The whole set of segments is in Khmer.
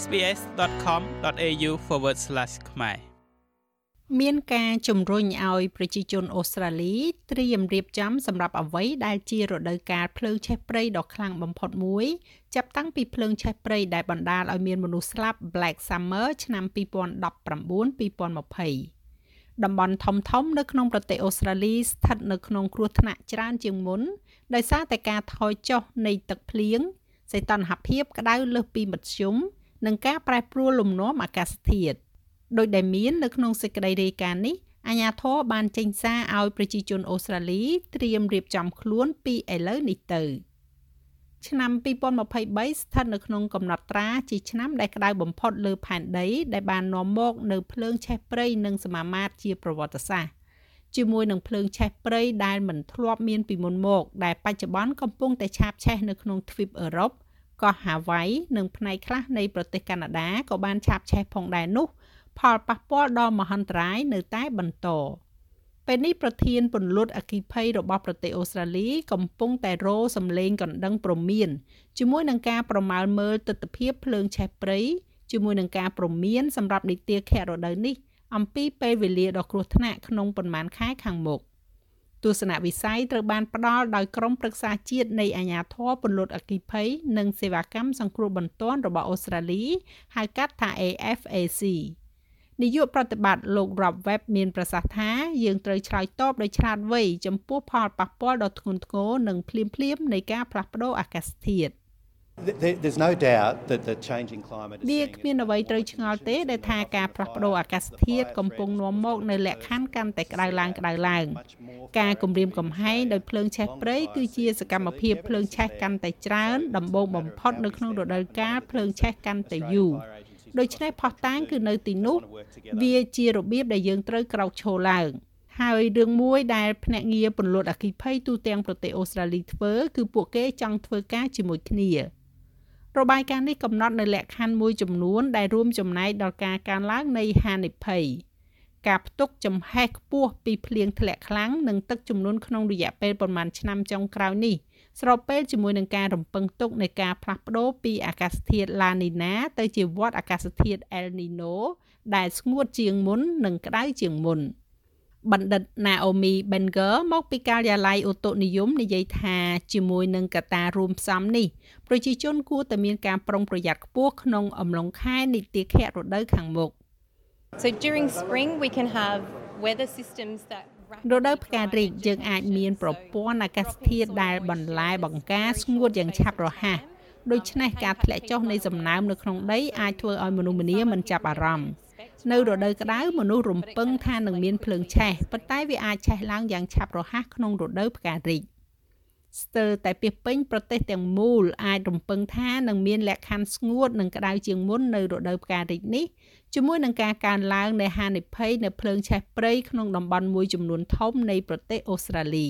sbs.com.au/ ខ្មែរមានការជំរុញឲ្យប្រជាជនអូស្ត្រាលីត្រៀមរៀបចំសម្រាប់អ្វីដែលជារដូវកាលភ្លើងឆេះព្រៃដ៏ខ្លាំងបំផុតមួយចាប់តាំងពីភ្លើងឆេះព្រៃដែលបណ្ដាលឲ្យមានមនុស្សស្លាប់ Black Summer ឆ្នាំ2019-2020តំបន់ធំធំនៅក្នុងប្រទេសអូស្ត្រាលីស្ថិតនៅក្នុងគ្រោះថ្នាក់ច្រើនជាងមុនដោយសារតែការថយចុះនៃទឹកភ្លៀងសីតុណ្ហភាពក្តៅលើសពីមធ្យម និងការប្រែប្រួលលំនាំអាកាសធាតុដោយដែលមាននៅក្នុងសេចក្តីរាយការណ៍នេះអាញាធរបានចេញសារឲ្យប្រជាជនអូស្ត្រាលីត្រៀមរៀបចំខ្លួនពីឥឡូវនេះទៅឆ្នាំ2023ស្ថិតនៅក្នុងកំណត់ត្រាជាឆ្នាំដែលក្តៅបំផុតលើផែនដីដែលបាននាំមកនៅភ្លើងឆេះព្រៃនិងសមាមាត្រជាប្រវត្តិសាស្ត្រជាមួយនឹងភ្លើងឆេះព្រៃដែលមិនធ្លាប់មានពីមុនមក ដែលបច្ចុប្បន្នកំពុងតែឆាបឆេះនៅក្នុងទ្វីបអឺរ៉ុប កោះហាវ៉ៃនិងផ្នែកខ្លះនៃប្រទេសកាណាដាក៏បានឆាបឆេះផងដែរនោះ ផលប៉ះពាល់ដល់មហន្តរាយនៅតែបន្តពេលនេះប្រធានពន្លត់អគិភ័យរបស់ប្រទេសអូស្ត្រាលី កំពុងតែរោសម្លេងកណ្ដឹងព្រមានជាមួយនឹងការប្រមាលមើលទស្សនវិជ្ជាភ្លើងឆេះព្រៃជាមួយនឹងការព្រមានសម្រាប់នីតិខៈរដូវនេះអំពីពេលវេលាដ៏គ្រោះថ្នាក់ក្នុងប៉ុន្មានខែខាងមុខ ទស្សនវិស័យត្រូវបានផ្ដល់ដោយក្រុមប្រឹក្សាជាតិនៃអាជ្ញាធរពន្លត់អគិភ័យនិងសេវាកម្មសង្គ្រោះបន្ទាន់របស់អូស្ត្រាលីហៅកាត់ថា AFAC នាយកប្រតិបត្តិលោក Rob Webb មានប្រសាសន៍ថាយើងត្រូវឆ្លើយតបដោយឆ្លាតវៃចំពោះផលប៉ះពាល់ដ៏ធ្ងន់ធ្ងរនិងភ្លាមៗនៃការផ្លាស់ប្តូរអាកាសធាតុ There's no doubt that the changing climate វាគ្មានអ្វីត្រូវឆ្ងល់ទេដែលថាការផ្លាស់ប្តូរអាកាសធាតុកំពុងនាំមកនៅលក្ខខណ្ឌកាន់តែក្តៅឡើងក្តៅឡើង ការគម្រាមកំហែងដោយភ្លើងឆេះព្រៃគឺជាសកម្មភាពភ្លើងឆេះកាន់តែច្រើនដំបូងបំផុតនៅក្នុងរដូវកាលភ្លើងឆេះកាន់តែយូរដូច្នេះផោះតាងគឺនៅទីនោះ វាជារបៀបដែលយើងត្រូវក្រោកឈរឡើងហើយរឿងមួយដែលភ្នាក់ងារពន្លត់អគិភ័យទូទាំងប្រទេសអូស្ត្រាលីធ្វើ គឺពួកគេចង់ធ្វើការជាមួយគ្នា របាយការណ៍នេះកំណត់នៅលក្ខខណ្ឌមួយចំនួន ដែលរួមចំណែកដល់ការកើនឡើងនៃហានិភ័យការផ្ទុកចំហេះខ្ពស់ពីភ្លៀងធ្លាក់ខ្លាំងនិងទឹកជំនន់ក្នុងរយៈពេលប្រមាណឆ្នាំចុងក្រោយនេះស្របពេលជាមួយនឹងការរំពឹងទុកនៃការផ្លាស់ប្ដូរពីអាកាសធាតុ La Nina ទៅជាវដ្តអាកាសធាតុ El Nino ដែលស្ងួតជាងមុននិងក្តៅជាងមុន បណ្ឌិត Naomi Benger មកពីការិយាល័យឧតុនិយមនិយាយថាជាមួយនឹងកត្តារួមផ្សំនេះប្រជាជនគួរតែមានការប្រុងប្រយ័ត្នខ្ពស់ក្នុងអំឡុងខែនីតិខៈរដូវខាងមុខ So during spring we can have weather systems that រដូវផ្ការីកយើងអាចមានប្រព័ន្ធអាកាសធាតុដែលបន្លែបង្ការស្ងួតយ៉ាងឆាប់រហ័សដូច្នេះការធ្លាក់ចុះនៃសំណើមនៅក្នុងដីអាចធ្វើឲ្យមនុស្សម្នាមិនចាប់អារម្មណ៍ នៅរដូវក្តៅមនុស្សរំពឹងថានឹងមានភ្លើងឆេះប៉ុន្តែវាអាចឆេះឡើងយ៉ាងឆាប់រហ័សក្នុងរដូវផ្ការីកស្ទើរតែពីពេញប្រទេសទាំងមូលអាចរំពឹងថានឹងមានលក្ខខណ្ឌស្ងួតនិងក្តៅជាងមុននៅរដូវផ្ការីកនេះជាមួយនឹងការកើនឡើងនៃហានិភ័យនៅភ្លើងឆេះព្រៃក្នុងតំបន់មួយចំនួនធំនៃប្រទេសអូស្ត្រាលី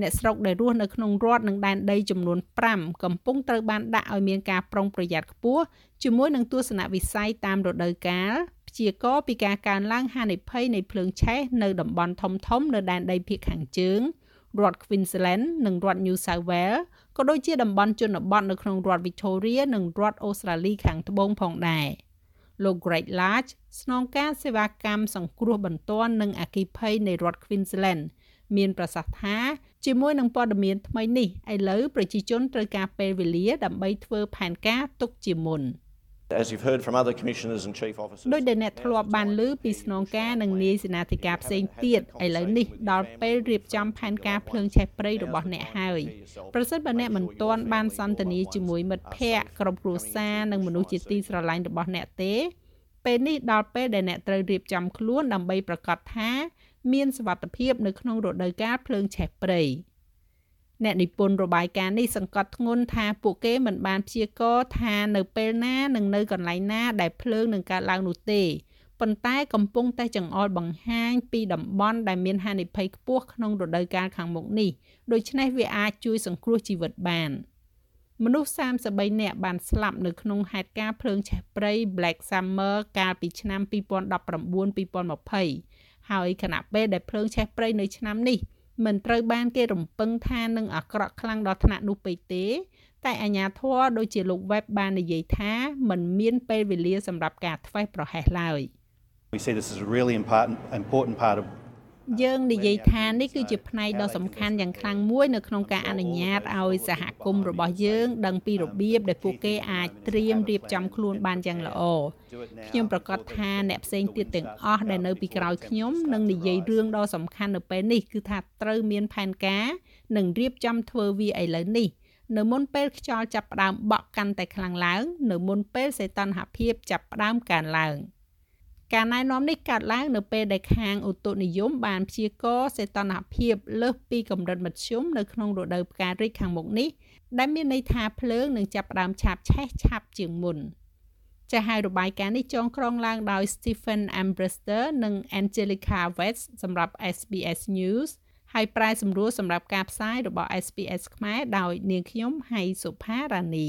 អ្នកស្រុកដែលរស់នៅក្នុងរដ្ឋនិងដែនដីចំនួន5កំពុងត្រូវបានដាក់ឲ្យមានការប្រុងប្រយ័ត្នខ្ពស់ជាមួយនឹងទស្សនវិស័យតាមរដូវកាល ព្យាករពីការកើនឡើងហានិភ័យនៃភ្លើងឆេះនៅតំបន់ធំៗនៅដែនដីភាគខាងជើងរដ្ឋ Queensland និងរដ្ឋ New South Wales ក៏ដូចជាតំបន់ជនបទនៅក្នុងរដ្ឋ Victoria និងរដ្ឋអូស្ត្រាលីខាងត្បូងផងដែរ។លោក Greg Large ស្នងការសេវាកម្មសង្គ្រោះបន្ទាន់និងអគ្គិភ័យនៃរដ្ឋ Queensland មានប្រសាសន៍ថាជាមួយនឹងព័ត៌មានថ្មីនេះឥឡូវប្រជាជនត្រូវការពេលវេលាដើម្បីធ្វើផែនការទុកជាមុន។ As you've heard from other commissioners and chief officers ដោយដែលអ្នកធ្លាប់បានឮពីស្នងការនិងនាយសេនាធិការផ្សេងទៀតឥឡូវនេះដល់ពេលរៀបចំផែនការភ្លើងឆេះព្រៃរបស់អ្នកហើយប្រសិនបើអ្នកមិនទាន់បានសន្ទនាជាមួយមិត្តភ័ក្តិក្រុមគ្រួសារនិងមនុស្សជាទីស្រឡាញ់របស់អ្នកទេពេលនេះដល់ពេលដែលអ្នកត្រូវរៀបចំខ្លួនដើម្បីប្រកាសថា មានសុវត្ថិភាពនៅក្នុងរដូវកាលភ្លើងឆេះព្រៃ។ អ្នកនិពន្ធរបាយការណ៍នេះសង្កត់ធ្ងន់ថាពួកគេមិនបានព្យាករថានៅពេលណានិងនៅកន្លែងណាដែលភ្លើងនឹងកើតឡើងនោះទេប៉ុន្តែកំពុងតែចង្អុលបង្ហាញពីតំបន់ដែលមានហានិភ័យខ្ពស់ក្នុងរដូវកាលខាងមុខនេះដូច្នេះវាអាចជួយសង្គ្រោះជីវិតបានមនុស្ស33នាក់បានស្លាប់នៅក្នុងហេតុការណ៍ភ្លើងឆេះព្រៃ Black Summer កាលពីឆ្នាំ2019-2020ហើយខណៈពេលដែលភ្លើងឆេះព្រៃនៅឆ្នាំនេះ មិនត្រូវបានគេរំពឹងថានឹងអាក្រក់ខ្លាំងដល់ថ្នាក់នោះពេកទេ តែអាញាធរដូចជាលោក Web បាននិយាយថាมันមានពេលវេលាសម្រាប់ការធ្វេសប្រហែសឡើយ We see this as a really important, important part of យើងនិយាយថានេះគឺជាផ្នែកដ៏សំខាន់យ៉ាងខ្លាំងមួយនៅក្នុងការអនុញ្ញាតឲ្យសហគមន៍របស់យើងដឹងពីរបៀបដែលពួកគេអាចត្រៀមរៀបចំខ្លួនបានយ៉ាងល្អខ្ញុំប្រកាសថាអ្នកផ្សេងទៀតទាំងអស់ដែលនៅពីក្រោយខ្ញុំនឹងនិយាយរឿងដ៏សំខាន់នៅពេលនេះគឺថាត្រូវមានផែនការនិងរៀបចំធ្វើវាឥឡូវនេះនៅមុនពេលខ្យល់ចាប់ផ្ដើមបក់កាន់តែខ្លាំងឡើង នៅមុនពេលសីតុណ្ហភាពចាប់ផ្ដើមកើនឡើង។ ការណែនាំនេះកើតឡើងនៅពេលដែលខាងឧតុនិយមបានព្យាករណ៍សីតុណ្ហភាពលើសពីកម្រិតមធ្យមនៅក្នុងរដូវផ្ការីកខាងមុខនេះដែលមានន័យថាភ្លើងនឹងចាប់ផ្ដើមឆាបឆេះឆាប់ជាងមុនចាស់ហើយរបាយការណ៍នេះចងក្រងឡើងដោយ Stephen Ambrester និង Angelica West សម្រាប់ SBS News ហើយប្រែសម្រួលសម្រាប់ការផ្សាយរបស់ SBS ខ្មែរដោយនាងខ្ញុំហៃសុផារ៉ានី